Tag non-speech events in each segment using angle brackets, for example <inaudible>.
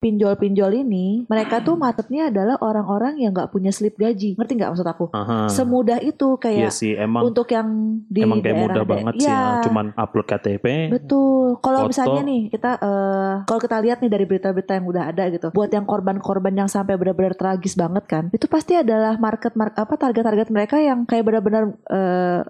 pinjol-pinjol ini mereka tuh marketnya adalah orang-orang yang nggak punya slip gaji. Ngerti nggak maksud aku? Aha. Semudah itu Iya kayak sih, emang untuk yang di emang kayak daerah mudah da- banget sih Iya. ya. Cuman upload KTP. Betul. Kalau misalnya nih kita eh kalau kita lihat nih dari berita-berita yang udah ada gitu, buat yang korban-korban yang sampai benar-benar tragis banget kan, itu pasti adalah market mark apa target-target mereka yang kayak benar-benar eh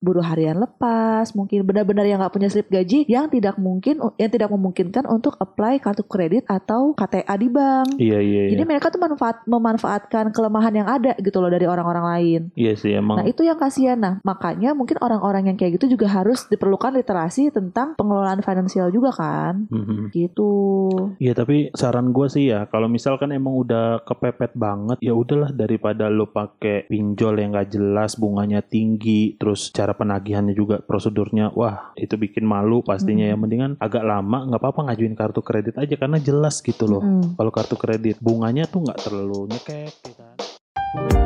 buruh harian lepas, mungkin benar-benar yang nggak punya slip gaji, yang tidak mungkin, yang tidak memungkinkan untuk apply kartu kredit atau KTA di bank. Iya iya iya. Jadi mereka tuh manfaat, memanfaatkan kelemahan yang ada gitu loh dari orang-orang lain. Iya sih emang. Nah itu yang kasihan. Nah makanya mungkin orang-orang yang kayak gitu juga harus diperlukan literasi tentang pengelolaan finansial juga kan. Mhm. Gitu. Iya tapi saran gue sih ya kalau misalkan emang udah kepepet banget ya udahlah daripada lo pakai pinjol yang gak jelas bunganya tinggi terus cara penagihannya juga prosedurnya wah itu bikin malu pastinya Mm. ya mendingan agak lama nggak apa-apa ngajuin kartu kredit aja karena jelas gitu loh Mm. kalau kartu kredit bunganya tuh nggak terlalu nyekek ya kan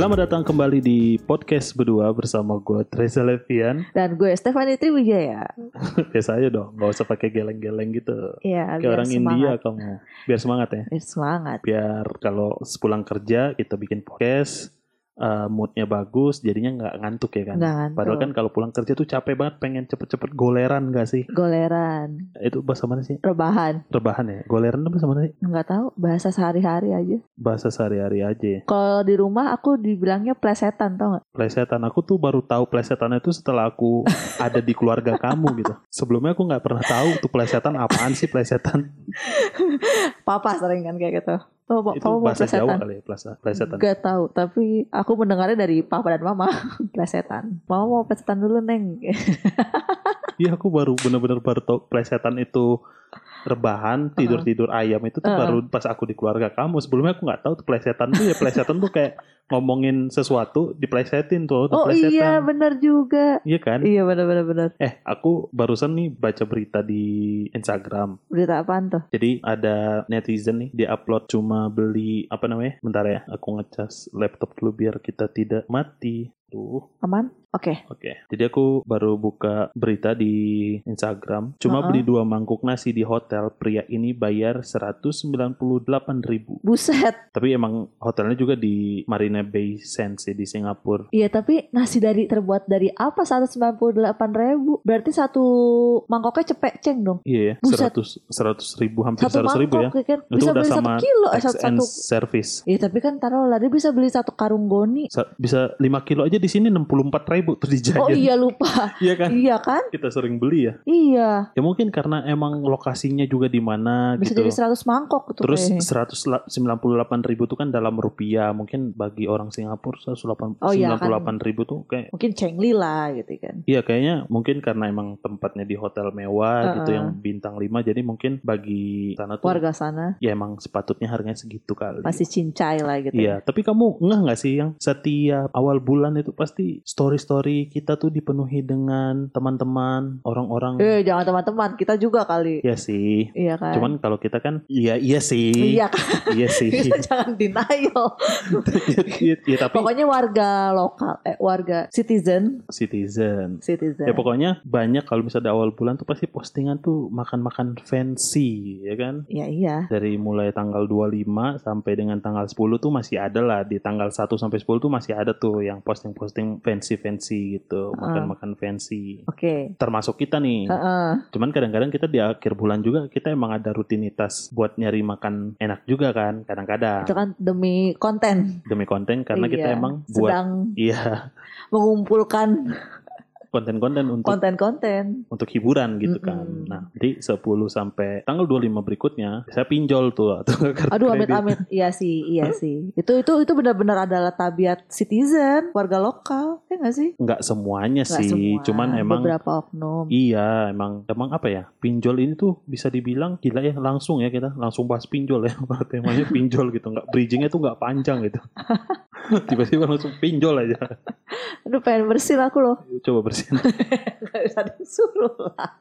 Selamat datang kembali di podcast berdua bersama gue Treza Levian. Dan gue Stefani Triwijaya. <laughs> Biasa aja dong, nggak usah pakai geleng-geleng gitu. Iya, Kayak orang semangat. India kamu. Biar semangat ya. Biar semangat. Biar kalau sepulang kerja kita bikin podcast, eh, moodnya bagus, jadinya nggak ngantuk ya kan. Enggak ngantuk. Padahal kan kalau pulang kerja tuh capek banget, pengen cepet-cepet goleran gak sih? Goleran. Itu bahasa mana sih? Rebahan. Rebahan ya? Goleran itu bahasa mana sih? Enggak tahu. Bahasa sehari-hari aja. Bahasa sehari-hari aja ya. Kalau di rumah aku dibilangnya plesetan tau gak? Plesetan aku tuh baru tahu plesetan itu setelah aku <laughs> ada di keluarga kamu gitu. Sebelumnya aku nggak pernah tahu tuh plesetan apaan sih plesetan. <laughs> Papa sering kan kayak gitu. Oh, itu papa bahasa Jawa plesetan. kali ya plesetan. Gak tahu, tapi aku mendengarnya dari papa dan mama <laughs> plesetan. Mama mau plesetan dulu neng. <laughs> Iya aku baru bener-bener baru tahu plesetan itu rebahan tidur tidur ayam itu tuh Uh-uh. baru pas aku di keluarga kamu sebelumnya aku nggak tahu tuh plesetan tuh ya plesetan tuh kayak ngomongin sesuatu diplesetin tuh Oh plesetan. iya benar juga. iya kan Iya benar benar benar. eh aku barusan nih baca berita di Instagram Berita apaan tuh? jadi ada netizen nih dia upload cuma beli apa namanya bentar ya aku ngecas laptop dulu biar kita tidak mati tuh Aman? Oke. Oke, jadi aku baru buka berita di Instagram. Cuma Uh-uh. beli dua mangkuk nasi di hotel. Pria ini bayar 198.000 ribu. Buset. Tapi emang hotelnya juga di Marina Bay Sands ya, di Singapura. Iya tapi nasi dari terbuat dari apa 198 ribu? Berarti satu mangkoknya cepek ceng dong. Iya ya, Buset. 100 100 ribu hampir Satu 100 ribu ya. kan? Itu Bisa udah beli satu sama kilo. Eh, satu, satu. service. Iya tapi kan taruh lah dia bisa beli satu karung goni. Sa- Bisa 5 kilo aja di sini 64 ribu tuh di Giant. Oh iya lupa. <laughs> Iya kan? iya kan? Kita sering beli ya. Iya. Ya mungkin karena emang lokasinya juga di mana Bisa gitu. jadi 100 mangkok tuh Terus. 198 ribu itu kan dalam rupiah mungkin bagi orang Singapura 198 Oh iya, kan. ribu tuh kayak Mungkin cengli lah gitu kan. Iya kayaknya mungkin karena emang tempatnya di hotel mewah gitu Uh-uh. yang bintang 5 jadi mungkin bagi sana tuh Warga sana ya emang sepatutnya harganya segitu kali. masih cincai lah gitu. Iya, tapi kamu ngeh nggak sih yang setiap awal bulan itu pasti story-story kita tuh dipenuhi dengan teman-teman, orang-orang. Eh jangan teman-teman, kita juga kali. Iya sih. Iya kan? Cuman kalau kita kan iya iya sih. Iya kan? Iya sih. Kita <laughs> jangan denial. <laughs> Iya, iya, tapi Pokoknya warga lokal, eh warga citizen, citizen. citizen. Ya pokoknya banyak kalau misalnya awal bulan tuh pasti postingan tuh makan-makan fancy ya kan. Iya iya. Dari mulai tanggal 25 sampai dengan tanggal 10 tuh masih ada lah di tanggal 1 sampai 10 tuh masih ada tuh yang posting-posting fancy-fancy gitu, makan-makan fancy. Oke. Termasuk kita nih. Heeh. Cuman kadang-kadang kita di akhir bulan juga kita emang ada rutinitas buat nyari makan enak juga kan kadang-kadang. Itu kan demi konten. Demi konten karena kita Iya. emang buat sedang iya mengumpulkan konten-konten untuk konten-konten. untuk hiburan gitu kan. Mm-mm. Nah, di 10 sampai tanggal 25 berikutnya saya pinjol tuh <laughs> atau kartu Aduh amit-amit. Iya sih, iya sih. Itu itu itu benar-benar adalah tabiat citizen, warga lokal, ya nggak sih? Nggak semuanya Nggak sih, semua, cuman emang beberapa oknum. Iya, emang emang apa ya? Pinjol ini tuh bisa dibilang gila ya langsung ya kita langsung bahas pinjol ya. <laughs> Temanya pinjol gitu, nggak bridgingnya tuh nggak panjang gitu. <laughs> <laughs> Tiba-tiba langsung pinjol aja. Aduh pengen bersin aku loh. Coba bersihin. <laughs> Gak bisa disuruh lah.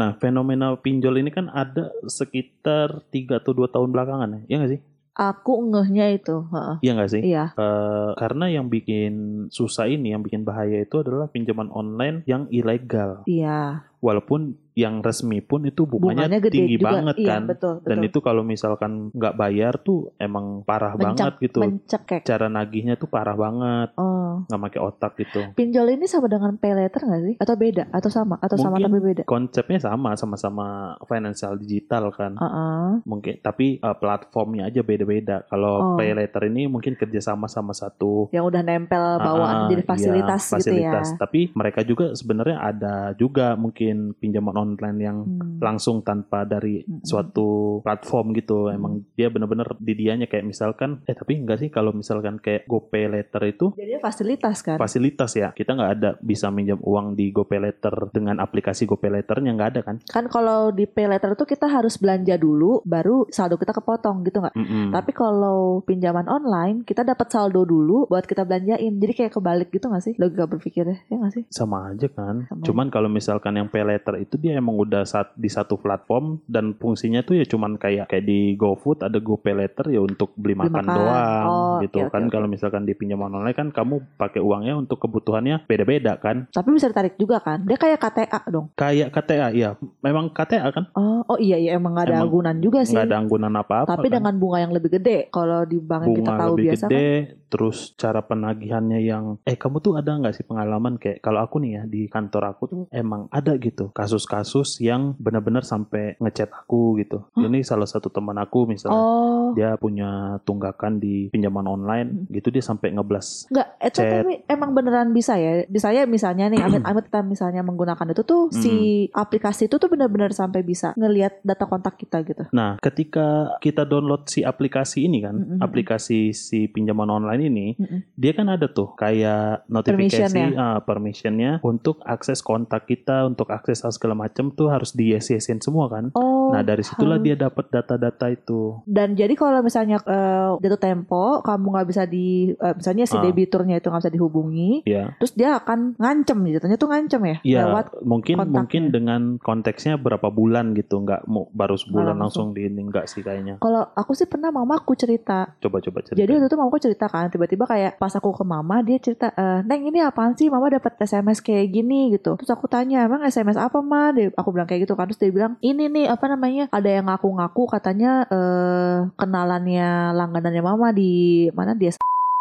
nah, fenomena pinjol ini kan ada sekitar 3 atau 2 tahun belakangan ya. Iya nggak sih? Aku ngehnya itu. heeh. Iya nggak sih? Iya. Eh, karena yang bikin susah ini, yang bikin bahaya itu adalah pinjaman online yang ilegal. Iya. Walaupun yang resmi pun itu bunganya, Bunganya gede tinggi juga. banget iya, kan. betul, betul. Dan itu kalau misalkan nggak bayar tuh emang parah Mencek- banget gitu. mencekek. Cara nagihnya tuh parah banget, Oh. nggak pakai otak gitu. Pinjol ini sama dengan pay letter nggak sih? Atau beda? Atau sama? Atau sama Mungkin tapi beda? Konsepnya sama, sama-sama financial digital kan. Heeh. Mungkin tapi uh, platformnya aja beda-beda. Oh. Kalau pay letter ini mungkin kerjasama sama satu Yang udah nempel bawaan Ah, jadi iya, fasilitas, fasilitas. gitu ya. Tapi mereka juga sebenarnya ada juga mungkin pinjaman online yang Hmm. langsung tanpa dari Mm-mm. suatu platform gitu. Emang dia bener-bener di dianya kayak misalkan, eh tapi enggak sih kalau misalkan kayak GoPay Letter itu Jadi fasilitas kan? fasilitas ya. Kita nggak ada bisa minjam uang di GoPay Letter dengan aplikasi GoPay Letternya nggak ada kan? Kan kalau di pay letter itu kita harus belanja dulu, baru saldo kita kepotong gitu nggak? Mm-mm. Tapi kalau pinjaman online, kita dapat saldo dulu buat kita belanjain. Jadi kayak kebalik gitu nggak sih? Logika berpikirnya, ya nggak sih? sama aja kan. Sama. Cuman kalau misalkan yang pay letter itu dia emang udah saat di satu platform dan fungsinya tuh ya cuman kayak kayak di GoFood ada GoPay letter ya untuk beli Beli makan, makan. doang Oh, gitu oke, kan. oke, Kalau misalkan di pinjaman online kan kamu pakai uangnya untuk kebutuhannya beda-beda kan. Tapi bisa ditarik juga kan? Dia kayak KTA dong. Kayak KTA ya, memang KTA kan Oh, oh iya iya emang nggak ada Emang anggunan juga sih. nggak ada anggunan apa-apa Tapi kan. dengan bunga yang lebih gede. Kalau di bank yang kita bunga tahu lebih biasa gede, kan. terus cara penagihannya yang eh kamu tuh ada nggak sih pengalaman kayak kalau aku nih ya di kantor aku tuh emang ada gitu kasus-kasus yang benar-benar sampai ngechat aku gitu. Hah? Ini salah satu teman aku misalnya Oh, dia punya tunggakan di pinjaman online Hmm. gitu dia sampai ngeblas. Enggak, itu Chat. tapi emang beneran bisa ya. Di saya misalnya nih, amit-amit kita misalnya menggunakan itu tuh si aplikasi itu tuh benar-benar sampai bisa ngelihat data kontak kita gitu. Nah, ketika kita download si aplikasi ini kan, Mm-mm. aplikasi si pinjaman online ini, Mm-mm. dia kan ada tuh kayak notifikasi Permission ah, permissionnya untuk akses kontak kita, untuk akses segala macam tuh harus di yes yesin semua kan. Oh, Nah dari situlah harus. dia dapat data-data itu. Dan jadi kalau misalnya eh, jatuh tempo, kamu nggak bisa di, eh, misalnya si Ah. debiturnya itu nggak bisa dihubungi, Ya, terus dia akan ngancem, jatuhnya tuh ngancem ya, ya lewat. mungkin kontaknya. mungkin dengan konteksnya berapa bulan gitu, nggak mau baru sebulan langsung. langsung di ini nggak sih kayaknya. Kalau aku sih pernah mamaku cerita, Coba-coba cerita. Jadi waktu itu mamaku cerita kan, tiba-tiba kayak pas aku ke mama dia cerita, e, Neng ini apaan sih mama dapat SMS kayak gini gitu. Terus aku tanya, emang SMS apa ma? Dia, aku bilang kayak gitu kan, terus dia bilang, ini nih apa namanya, ada yang ngaku-ngaku katanya eh kenalannya langganannya mama di mana dia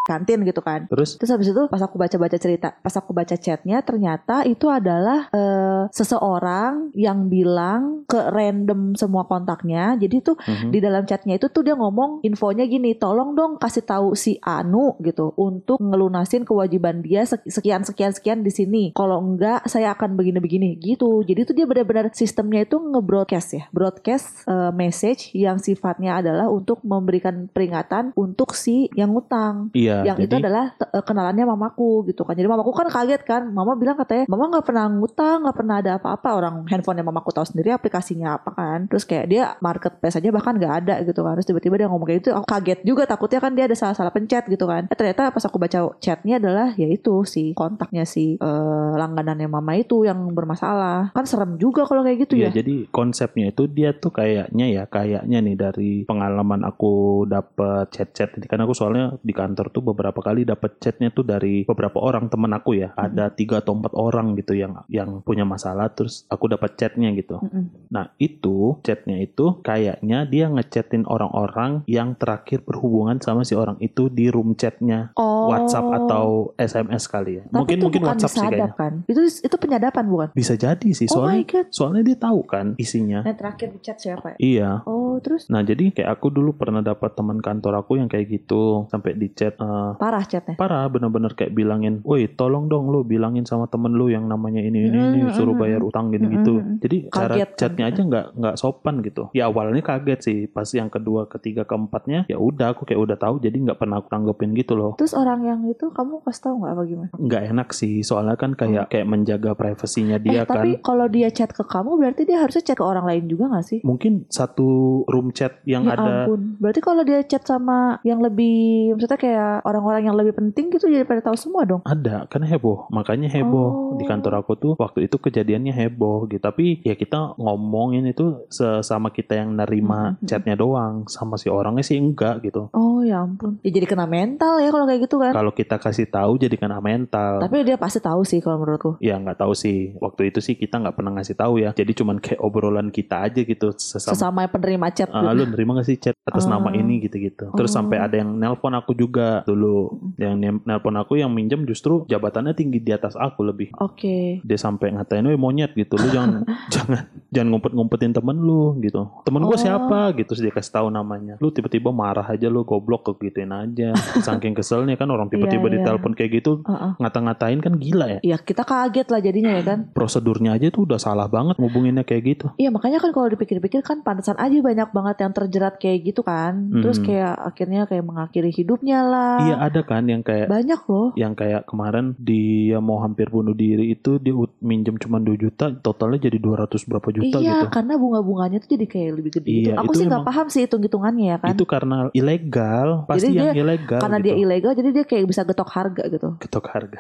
kantin gitu kan. Terus Terus habis itu pas aku baca-baca cerita, pas aku baca chatnya ternyata itu adalah eh, seseorang yang bilang ke random semua kontaknya. Jadi tuh mhm, di dalam chatnya itu tuh dia ngomong infonya gini, tolong dong kasih tahu si Anu gitu untuk ngelunasin kewajiban dia sek- sekian sekian sekian di sini. Kalau enggak saya akan begini-begini gitu. Jadi tuh dia benar-benar sistemnya itu nge-broadcast ya, broadcast eh, message yang sifatnya adalah untuk memberikan peringatan untuk si yang ngutang. iya. Yang itu jadi adalah te- eh, kenalannya mamaku gitu kan. Jadi mamaku kan kaget kan. Mama bilang katanya, mama nggak pernah ngutang, nggak pernah ada apa-apa. Orang handphonenya mamaku tahu sendiri aplikasinya apa kan. Terus kayak dia marketplace aja bahkan nggak ada gitu kan. Terus tiba-tiba dia ngomong kayak gitu. Aku kaget juga takutnya kan dia ada salah-salah pencet gitu kan. Eh, ternyata pas aku baca chatnya adalah ya itu si kontaknya si eh, langganannya mama itu yang bermasalah. Kan serem juga kalau kayak gitu Iya, ya. jadi konsepnya itu dia tuh kayaknya ya, kayaknya nih dari pengalaman aku dapet chat-chat ini kan aku soalnya di kantor tuh beberapa kali dapet chatnya tuh dari beberapa orang temen aku ya, ada tiga atau empat orang gitu yang yang punya masalah, terus aku dapat chatnya gitu. Mm-mm. Nah itu chatnya itu kayaknya dia ngechatin orang-orang yang terakhir berhubungan sama si orang itu di room chatnya Oh. WhatsApp atau SMS kali ya. Tapi mungkin itu mungkin bukan WhatsApp sih kayaknya. kan. Itu itu penyadapan bukan? Bisa jadi sih Oh soalnya god. soalnya dia tahu kan isinya. Nah terakhir di chat siapa ya? Iya. Oh terus Nah jadi kayak aku dulu pernah dapat teman kantor aku yang kayak gitu sampai di chat parah chatnya. parah bener-bener kayak bilangin, woi tolong dong lu bilangin sama temen lu yang namanya ini ini, ini Mm, suruh mm, bayar utang gini gitu. Mm, mm. Jadi cara Kaget kan chatnya aja nggak nggak sopan gitu. Ya awalnya kaget sih, pas yang kedua, ketiga, keempatnya ya udah aku kayak udah tahu jadi nggak pernah aku tanggepin gitu loh. Terus orang yang itu kamu kasih tahu nggak apa gimana? Nggak enak sih soalnya kan kayak kayak menjaga privasinya dia eh tapi kan. kalau dia chat ke kamu berarti dia harusnya chat ke orang lain juga nggak sih? Mungkin satu room chat yang ya ada ampun. Berarti kalau dia chat sama yang lebih, maksudnya kayak orang-orang yang lebih penting gitu jadi pada tahu semua dong. ada kan heboh makanya heboh Oh. di kantor aku tuh waktu itu kejadiannya heboh gitu tapi ya kita ngomongin itu sesama kita yang nerima Mhm. chatnya doang sama si orangnya sih enggak gitu Oh ya ampun. Ya jadi kena mental ya kalau kayak gitu kan. kalau kita kasih tahu jadi kena mental Tapi dia pasti tahu sih kalau menurutku. ya nggak tahu sih waktu itu sih kita nggak pernah ngasih tahu ya jadi cuman kayak obrolan kita aja gitu sesama Sesama penerima chat gitu. lu nerima gak sih chat atas Oh. nama ini gitu-gitu. Terus Oh. sampai ada yang nelpon aku juga dulu. Yang nem- nelpon aku yang minjem justru jabatannya tinggi di atas aku lebih. Oke. Dia sampai ngatain, "Weh monyet gitu. Lu jangan <laughs> jangan jangan ngumpet-ngumpetin temen lu gitu. Temen gua Oh. siapa?" gitu. Terus dia kasih tahu namanya. Lu tiba-tiba marah aja lu goblok gituin aja. <laughs> Saking keselnya kan orang tiba-tiba Iya, iya. ditelepon kayak gitu Heeh. ngata-ngatain kan gila ya. Ya kita kaget lah jadinya ya kan. Prosedurnya aja tuh udah salah banget ngubunginnya kayak gitu. Iya makanya kan kalau dipikir-pikir kan pantesan aja banyak banget yang terjerat kayak gitu kan. Terus Mhm. kayak akhirnya kayak mengakhiri hidupnya lah. Iya ada kan yang kayak Banyak loh. yang kayak kemarin dia mau hampir bunuh diri itu dia minjem cuma 2 juta totalnya jadi 200 berapa juta iya, gitu karena bunga-bunganya tuh jadi kayak lebih gede gitu. Iya, Aku itu sih nggak paham sih hitung-hitungannya ya kan. itu karena ilegal pasti Jadi yang dia- ilegal karena gitu. dia ilegal jadi dia kayak bisa getok harga gitu. ketok harga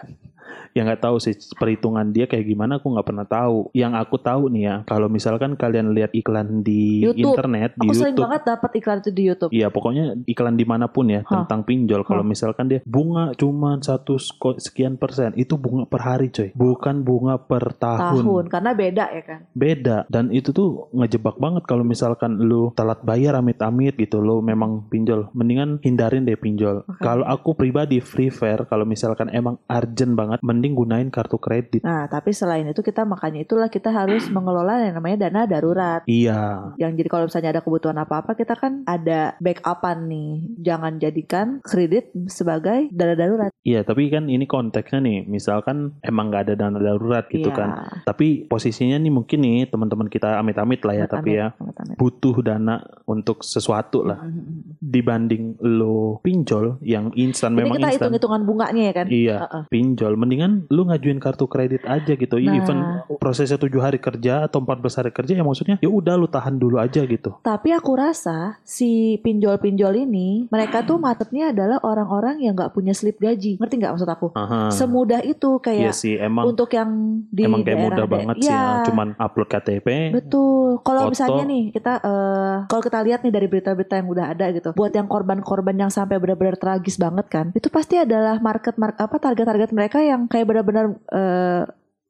ya nggak tahu sih perhitungan dia kayak gimana aku nggak pernah tahu yang aku tahu nih ya kalau misalkan kalian lihat iklan di YouTube. internet di Aku sering YouTube banget dapat iklan itu di YouTube. Iya pokoknya iklan di mana pun ya Hah. tentang pinjol kalau misalkan dia bunga cuma satu sekian persen itu bunga per hari coy bukan bunga per Tahun karena beda ya kan. beda dan itu tuh ngejebak banget kalau misalkan lu telat bayar amit-amit gitu lo memang pinjol mendingan hindarin deh pinjol Makanya. kalau aku pribadi free fair kalau misalkan emang urgent banget mending gunain kartu kredit Nah, tapi selain itu kita makanya itulah kita harus <clears throat> mengelola yang namanya dana darurat. iya Yang jadi kalau misalnya ada kebutuhan apa-apa kita kan ada backupan nih. Jangan jadikan kredit sebagai dana darurat. iya tapi kan ini konteksnya nih misalkan emang nggak ada dana darurat gitu Iya. kan tapi posisinya nih mungkin nih teman-teman kita amit-amit lah ya tapi ya Amit-amit, amit-amit. butuh dana untuk sesuatu lah Mhm. dibanding lo pinjol yang instan memang kita instan hitung-hitungan bunganya ya kan. Iya, Heeh. pinjol. Mendingan lu ngajuin kartu kredit aja gitu. Nah. Even prosesnya tujuh hari kerja atau 14 hari kerja ya maksudnya ya udah lu tahan dulu aja gitu. Tapi aku rasa si pinjol-pinjol ini mereka tuh marketnya adalah orang-orang yang nggak punya slip gaji. Ngerti nggak maksud aku? Aha. Semudah itu kayak sih emang untuk yang di emang kayak daerah mudah da- banget sih ya. Cuman upload KTP. Betul. Kalau misalnya nih kita eh kalau kita lihat nih dari berita-berita yang udah ada gitu, buat yang korban-korban yang sampai benar-benar tragis banget kan, itu pasti adalah market mark apa target-target mereka yang kayak benar-benar eh,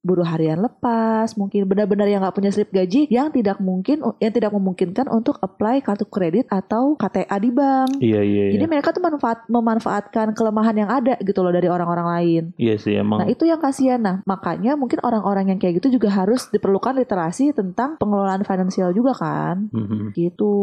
buruh harian lepas, mungkin benar-benar yang nggak punya slip gaji, yang tidak mungkin, yang tidak memungkinkan untuk apply kartu kredit atau KTA di bank. Iya iya Jadi iya. mereka tuh manfaat, memanfaatkan kelemahan yang ada gitu loh dari orang-orang lain. Iya sih emang. Nah itu yang kasihan. Nah makanya mungkin orang-orang yang kayak gitu juga harus diperlukan literasi tentang pengelolaan finansial juga kan. Mhm. Gitu.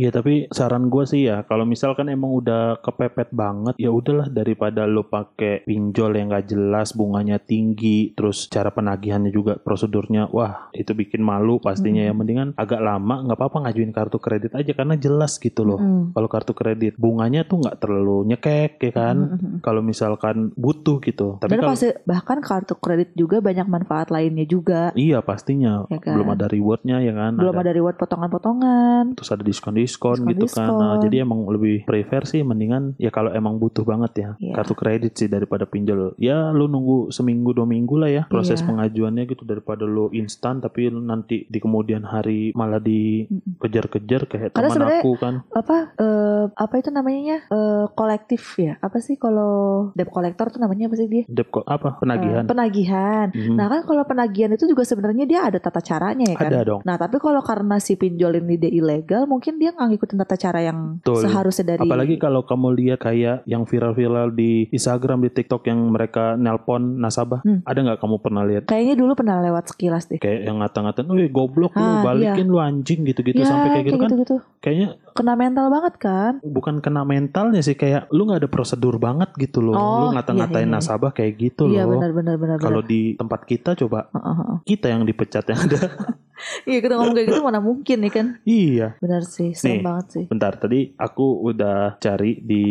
Iya tapi saran gue sih ya kalau misalkan emang udah kepepet banget ya udahlah daripada lo pakai pinjol yang gak jelas bunganya tinggi terus cara penagihannya juga prosedurnya wah itu bikin malu pastinya ya Mhm. mendingan agak lama nggak apa-apa ngajuin kartu kredit aja karena jelas gitu loh Mm. kalau kartu kredit bunganya tuh nggak terlalu nyekek ya kan Mm-mm. kalau misalkan butuh gitu tapi Dan kalau pasti bahkan kartu kredit juga banyak manfaat lainnya juga. iya pastinya Ya kan? belum ada rewardnya ya kan Belum ada reward potongan-potongan. terus ada diskon-diskon gitu kan. Diskon-diskon. Nah, jadi emang lebih prefer sih mendingan ya kalau emang butuh banget ya Iya. kartu kredit sih daripada pinjol. Ya lu nunggu seminggu dua minggu lah ya proses Iya. pengajuannya gitu daripada lu instan tapi nanti di kemudian hari malah dikejar-kejar kayak Karena teman aku kan. Apa eh, apa itu namanya? Eh, kolektif ya. Apa sih kalau debt collector tuh namanya apa sih dia? Debt apa penagihan. Eh, penagihan. Mhm. Nah kan kalau penagihan itu juga sebenarnya dia ada tata caranya ya kan. Ada dong. Nah tapi kalau karena si pinjol ini dia ilegal, mungkin dia nggak ngikutin tata cara yang Betul. seharusnya dari. Apalagi kalau kamu lihat kayak yang viral-viral di Instagram, di TikTok yang mereka nelpon nasabah, Hmm. ada nggak kamu pernah lihat? Kayaknya dulu pernah lewat sekilas deh. Kayak yang ngata-ngatain, "Wih, goblok lu, Ah, balikin lu anjing gitu-gitu Ya, sampai kayak gitu kan." gitu-gitu. Kayaknya Kena mental banget kan? bukan kena mentalnya sih kayak lu nggak ada prosedur banget gitu loh. Oh, lu ngata-ngatain iya, iya, iya. nasabah kayak gitu Iya loh. benar benar benar. Kalau di tempat kita coba Heeh, heeh. kita yang dipecat yang ada. <laughs> Iya kita ngomong kayak gitu mana mungkin nih kan. Iya. Benar sih, serem Nih. banget sih. Bentar, tadi aku udah cari di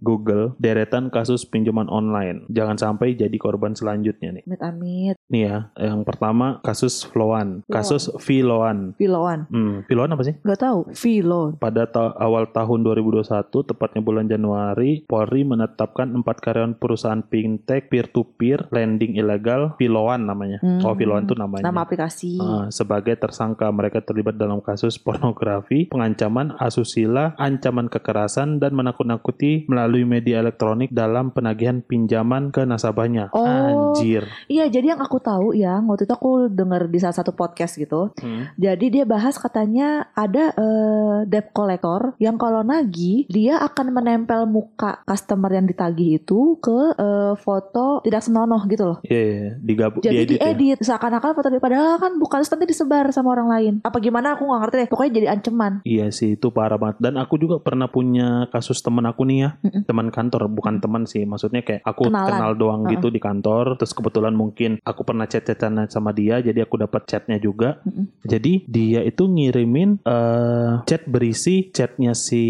Google deretan kasus pinjaman online. Jangan sampai jadi korban selanjutnya nih. Amit amit. Nih ya, yang pertama kasus Floan, kasus Viloan. Filoan. Hmm, Viloan apa sih? Gak tahu. Filo. Pada ta- awal tahun 2021, tepatnya bulan Januari, Polri menetapkan empat karyawan perusahaan fintech peer-to-peer lending ilegal Viloan namanya. Hmm. Oh, Viloan itu namanya. Nama aplikasi. Ah, sebagai tersangka mereka terlibat dalam kasus pornografi, pengancaman asusila, ancaman kekerasan dan menakut-nakuti melalui media elektronik dalam penagihan pinjaman ke nasabahnya. Oh. Anjir. Iya, jadi yang aku tahu ya, waktu itu aku denger di salah satu podcast gitu. Hmm. Jadi dia bahas katanya ada eh, debt collector yang kalau nagih dia akan menempel muka customer yang ditagih itu ke eh, foto tidak senonoh gitu loh. Iya, iya, digabung, Jadi diedit ya. diedit seakan-akan foto padahal kan bukan terus nanti disebar sama orang lain. Apa gimana aku nggak ngerti deh. Pokoknya jadi ancaman. Iya sih itu parah banget dan aku juga pernah punya kasus temen aku nih ya Mm-mm. teman kantor bukan teman sih maksudnya kayak aku Kenalan. kenal doang Uh-uh. gitu di kantor terus kebetulan mungkin aku pernah chat-chatan sama dia jadi aku dapat chatnya juga Mm-mm. jadi dia itu ngirimin eh, chat berisi chatnya si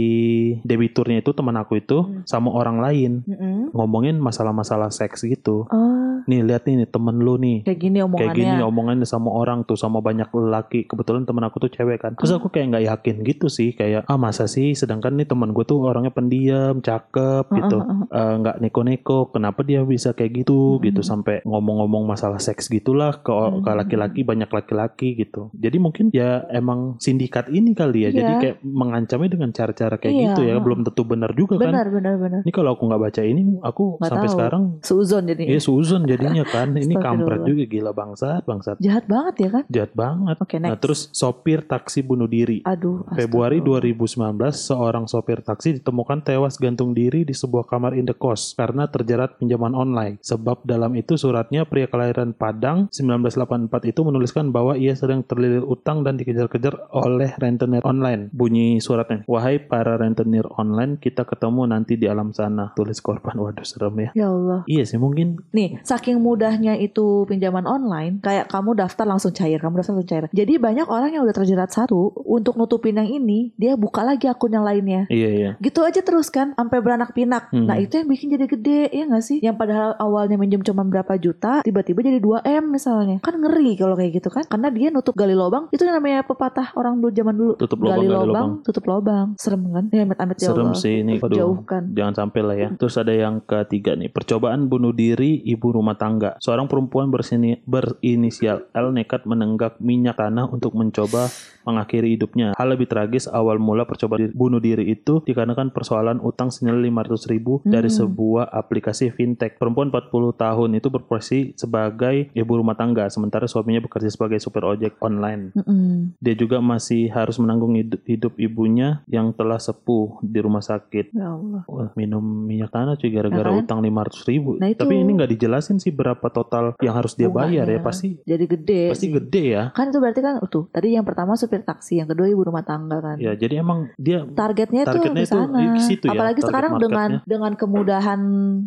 debiturnya itu teman aku itu Hmm. sama orang lain Mm-mm. ngomongin masalah-masalah seks gitu Oh, nih lihat nih nih, temen lu nih kayak gini kayak omongannya. gini omongannya sama orang tuh sama banyak lelaki kebetulan temen aku tuh cewek kan terus aku kayak nggak yakin gitu sih kayak ah masa sih sedangkan nih temen gue tuh orangnya pendiam cakep gitu. Eh, nggak neko-neko kenapa dia bisa kayak gitu gitu sampai ngomong-ngomong masalah seks gitulah ke, ke laki-laki banyak laki-laki gitu jadi mungkin ya emang sindikat ini kali ya jadi Iya. kayak mengancamnya dengan cara-cara kayak Iya, gitu ya uh-uh. belum tentu benar juga kan Benar, benar, benar. ini kalau aku nggak baca ini aku sampai tahu. sekarang Suzon jadi. ya suzon jadinya kan ini kampret juga gila bangsat bangsat Jahat banget ya kan? jahat banget Oke, next. Nah, terus sopir taksi bunuh diri. Aduh. Februari astagfirullah. 2019, seorang sopir taksi ditemukan tewas gantung diri di sebuah kamar indekos karena terjerat pinjaman online. Sebab dalam itu suratnya pria kelahiran Padang 1984 itu menuliskan bahwa ia sedang terlilit utang dan dikejar-kejar oleh rentenir online. Bunyi suratnya, wahai para rentenir online, kita ketemu nanti di alam sana. Tulis korban, waduh serem ya. Ya Allah. Iya sih mungkin Nih, saking mudahnya itu pinjaman online, kayak kamu daftar langsung cair, kamu daftar langsung cair. Jadi banyak orang yang udah terjerat satu, untuk nutupin yang ini, dia buka lagi akun yang lainnya. iya iya. Gitu aja terus kan, sampai beranak pinak. Hmm. Nah itu yang bikin jadi gede, ya nggak sih? Yang padahal awalnya minjem cuma berapa juta, tiba-tiba jadi 2M misalnya. Kan ngeri kalau kayak gitu kan. Karena dia nutup gali lubang, itu yang namanya pepatah orang dulu zaman dulu. Tutup lubang, gali gali lubang, lubang. tutup lubang. Serem kan? Ya amit-amit ya Serem Allah. sih ini. Aduh. Jauhkan. Jangan sampai lah ya. Terus ada yang ketiga nih, percobaan bunuh diri ibu rumah tangga. Seorang perempuan bersini, berinisial L nekat menenggak minyak tanah untuk mencoba mengakhiri hidupnya. Hal lebih tragis awal mula percobaan bunuh diri itu dikarenakan persoalan utang senilai 500 ribu dari Hmm. sebuah aplikasi fintech. Perempuan 40 tahun itu berprofesi sebagai ibu rumah tangga, sementara suaminya bekerja sebagai supir ojek online. Mm-mm. Dia juga masih harus menanggung hidup, hidup ibunya yang telah sepuh di rumah sakit. Ya Allah. Wah, minum minyak tanah cuy gara-gara Nah kan? utang 500 ribu. Nah itu. Tapi ini nggak dijelasin sih berapa total yang harus dia bayar ya. Pasti Jadi gede. pasti sih. gede ya. Kan itu berarti kan tuh tadi yang pertama supir taksi, yang kedua ibu rumah tangga kan. Ya jadi emang dia Targetnya, Targetnya tuh itu di sana. situ ya, Apalagi target sekarang marketnya. dengan dengan kemudahan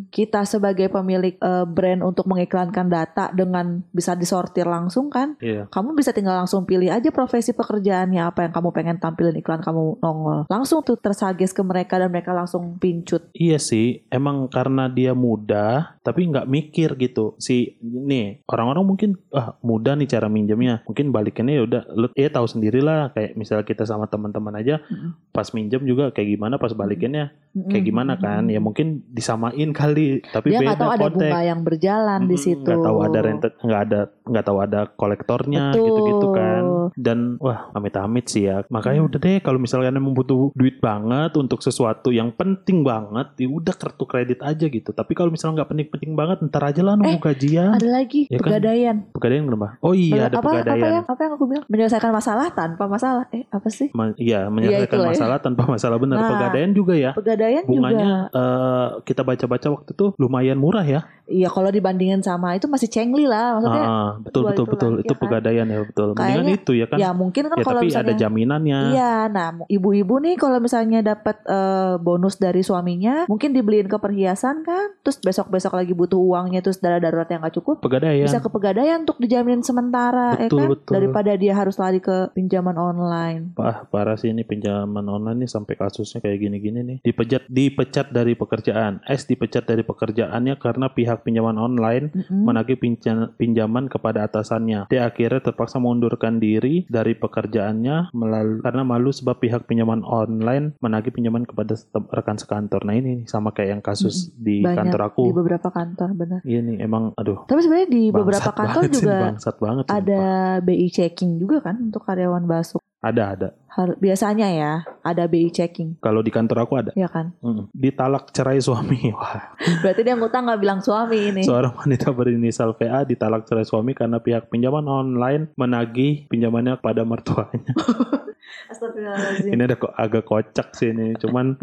kita sebagai pemilik eh, brand untuk mengiklankan data dengan bisa disortir langsung kan. Iya. Kamu bisa tinggal langsung pilih aja profesi pekerjaannya apa yang kamu pengen tampilin iklan kamu nongol. Langsung tuh tersages ke mereka dan mereka langsung pincut. Iya sih, emang karena dia muda, tapi nggak mikir gitu. Si nih orang-orang mungkin ah mudah nih cara minjemnya, mungkin balikannya ya udah, lu ya tahu sendirilah kayak misalnya kita sama teman-teman aja, Mm-mm. pas minjem juga kayak gimana, pas balikannya kayak gimana kan? Ya mungkin disamain kali, tapi Dia beda nggak tahu ada konteks. bunga yang berjalan di Mm, situ. nggak tahu ada rentet nggak ada nggak tahu ada kolektornya Betul. gitu-gitu kan dan wah amit-amit sih ya makanya Hmm. udah deh kalau misalnya emang butuh duit banget untuk sesuatu yang penting banget ya udah kartu kredit aja gitu tapi kalau misalnya nggak penting-penting banget ntar aja lah nunggu Eh, gajian Ada lagi Ya kan? pegadaian. pegadaian kenapa oh iya ada apa, apa pegadaian yang apa yang aku bilang menyelesaikan masalah tanpa masalah. Eh apa sih? Ma- iya menyelesaikan itulah ya. masalah tanpa masalah benar Nah, pegadaian juga ya Pegadaian juga. bunganya eh, kita baca-baca waktu itu lumayan murah ya Iya kalau dibandingin sama itu masih cengli lah maksudnya. Ah, betul dua betul itu betul lah, itu ya kan? pegadaian ya betul. Mendingan Kayaknya- itu ya kan? Ya mungkin kan Ya, kalau tapi ada misalnya jaminannya. Iya, nah ibu-ibu nih kalau misalnya dapat eh, bonus dari suaminya, mungkin dibeliin ke perhiasan kan, terus besok-besok lagi butuh uangnya, terus dana darurat yang gak cukup, Pegadaian. bisa ke pegadaian untuk dijamin sementara, ya Betul, kan? betul. Daripada dia harus lari ke pinjaman online. Wah, parah sih ini pinjaman online nih sampai kasusnya kayak gini-gini nih. Dipecat dipecat dari pekerjaan. S dipecat dari pekerjaannya karena pihak pinjaman online Mm-mm. menagih pinja- pinjaman kepada atasannya. Dia akhirnya terpaksa mengundurkan diri dari pekerjaannya melalui karena malu sebab pihak pinjaman online menagih pinjaman kepada rekan sekantor. Nah ini sama kayak yang kasus di Banyak kantor aku. di beberapa kantor, benar. Iya nih emang aduh. Tapi sebenarnya di beberapa kantor sih, juga bangsat banget. sih, ada sumpah. BI checking juga kan untuk karyawan basuk. Ada ada. Har- Biasanya ya ada BI checking, Kalau di kantor aku ada. ya kan? Mm. Ditalak cerai suami. <laughs> Wah. Berarti dia ngutang nggak bilang suami ini. Seorang wanita berinisial VA ditalak cerai suami karena pihak pinjaman online menagih pinjamannya pada mertuanya. <laughs> Astagfirullahaladzim. ini ada kok agak kocak sih ini. Cuman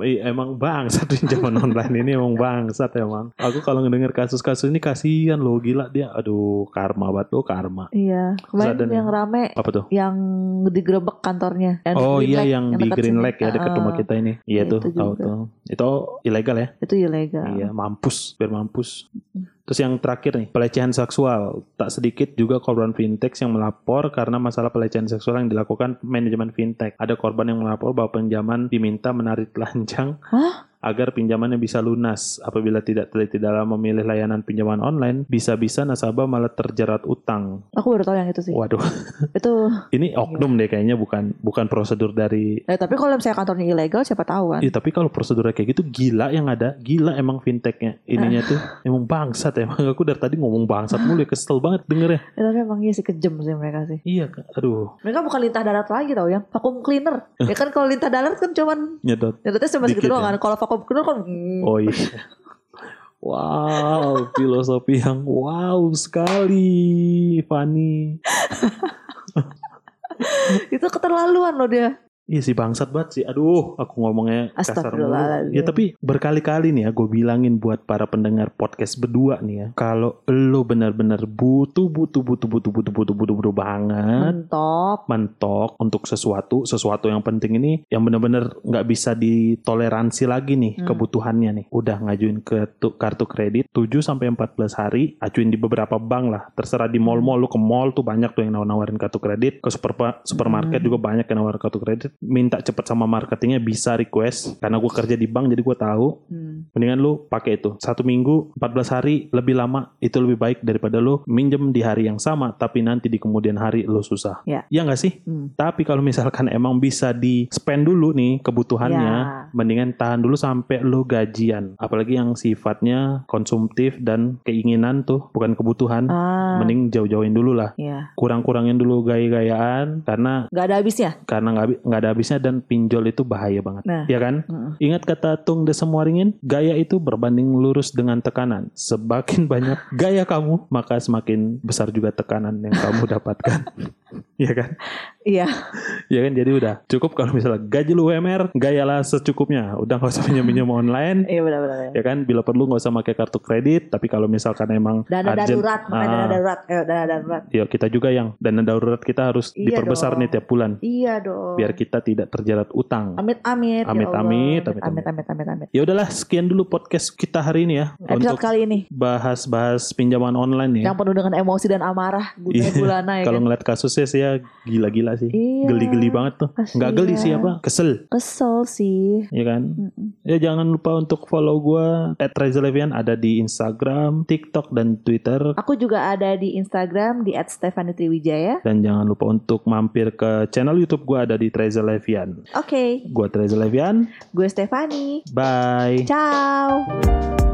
emang bangsat pinjaman <laughs> online ini emang bangsat emang. Aku kalau ngedenger kasus-kasus ini kasihan loh gila dia. Aduh karma banget loh karma. Iya, kemarin ada yang rame Apa tuh? yang digerebek kantornya. Yang Oh iya Lake, yang di Green. Lake ya dekat Ah, rumah kita ini. Iya Ya, tuh itu tahu juga. tuh. Itu ilegal ya? Itu ilegal. Iya, mampus, biar mampus. Terus yang terakhir nih, pelecehan seksual. Tak sedikit juga korban fintech yang melapor karena masalah pelecehan seksual yang dilakukan manajemen fintech. Ada korban yang melapor bahwa pinjaman diminta menarik telanjang Hah? Agar pinjamannya bisa lunas. Apabila tidak teliti dalam memilih layanan pinjaman online, bisa-bisa nasabah malah terjerat utang. Aku baru tahu yang itu sih. Waduh, <laughs> Itu. ini oknum deh kayaknya bukan bukan prosedur dari Eh, tapi kalau misalnya kantornya ilegal, siapa tahu kan? Iya tapi kalau prosedurnya kayak gitu gila yang ada, gila emang fintechnya. Ininya tuh <laughs> emang bangsat emang <laughs> aku dari tadi ngomong bangsat mulu ya kesel banget dengernya. Ya, tapi emang iya sih kejem sih mereka sih. Iya, aduh, Mereka bukan lintah darat lagi tau ya, vakum cleaner. ya kan kalau lintah darat kan cuman nyedot. nyedotnya cuma segitu Dikit doang ya. kan. Kalau cleaner kan Oh iya. Wow, filosofi yang wow sekali, Fani. <laughs> itu keterlaluan loh dia. Iya sih bangsat banget sih. Aduh, aku ngomongnya kasar mulu. Astagfirullahaladzim. Ya tapi berkali-kali nih ya gue bilangin buat para pendengar podcast berdua nih ya. Kalau lo benar-benar butuh, butuh, butuh, butuh, butuh, butuh, butuh, butuh banget. Mentok. mentok untuk sesuatu sesuatu yang penting ini yang benar-benar nggak bisa ditoleransi lagi nih Hmm. kebutuhannya nih udah ngajuin ke tu- kartu kredit 7 sampai 14 hari ajuin di beberapa bank lah terserah di mall-mall lu ke mall tuh banyak tuh yang nawar-nawarin kartu kredit ke super supermarket Hmm. juga banyak yang nawar kartu kredit minta cepet sama marketingnya bisa request karena gue kerja di bank jadi gue tahu Hmm. mendingan lu pakai itu satu minggu 14 hari lebih lama itu lebih baik daripada lu minjem di hari yang sama tapi nanti di kemudian hari lu susah Ya. Iya nggak sih Hmm. tapi kalau misalkan <laughs> emang bisa di spend dulu nih kebutuhannya Ya. mendingan tahan dulu sampai lu gajian apalagi yang sifatnya konsumtif dan keinginan tuh bukan kebutuhan Ah, mending jauh-jauhin dulu lah ya. kurang-kurangin dulu gaya-gayaan karena Gak ada habisnya. karena nggak nggak ada habisnya dan pinjol itu bahaya banget Nah. ya kan Mm-mm. Ingat kata Tung Desemuaringin, gaya itu berbanding lurus dengan tekanan. Semakin <laughs> banyak gaya kamu, maka semakin besar juga tekanan yang kamu <laughs> dapatkan. Iya <laughs> kan? Iya. Iya kan? Jadi udah cukup kalau misalnya gaji lu UMR, gayalah secukupnya. Udah nggak usah pinjam-pinjam online. Iya benar-benar. Ya kan? Bila perlu nggak usah pakai kartu kredit. Tapi kalau misalkan emang Dana urgent, darurat, makanya dana ah, darurat. Ayo dana darurat. ya kita juga yang dana darurat kita harus Iya diperbesar dong. nih tiap bulan. Iya dong. Biar kita tidak terjerat utang. Amit amit. ya Amit, amit, amit, amit amit amit amit. Ya udahlah, sekian dulu podcast kita hari ini ya. Episode Untuk kali ini bahas-bahas pinjaman online ya. yang penuh dengan emosi dan amarah Iya. bulana ya Kalau kan. ngeliat kasusnya sih ya gila-gila sih. Iya. Geli-geli banget tuh. Nggak geli sih Kasian. apa? Kesel, Kesel sih. ya kan? Mm-mm. Ya jangan lupa untuk follow gua @rezalevian ada di Instagram, TikTok dan Twitter. Aku juga ada di Instagram di @stefanitriwijaya. Dan jangan lupa untuk mampir ke channel YouTube gua ada di Treza Levian. Oke, Gua Treza Levian. gue Stefani. Bye. Ciao.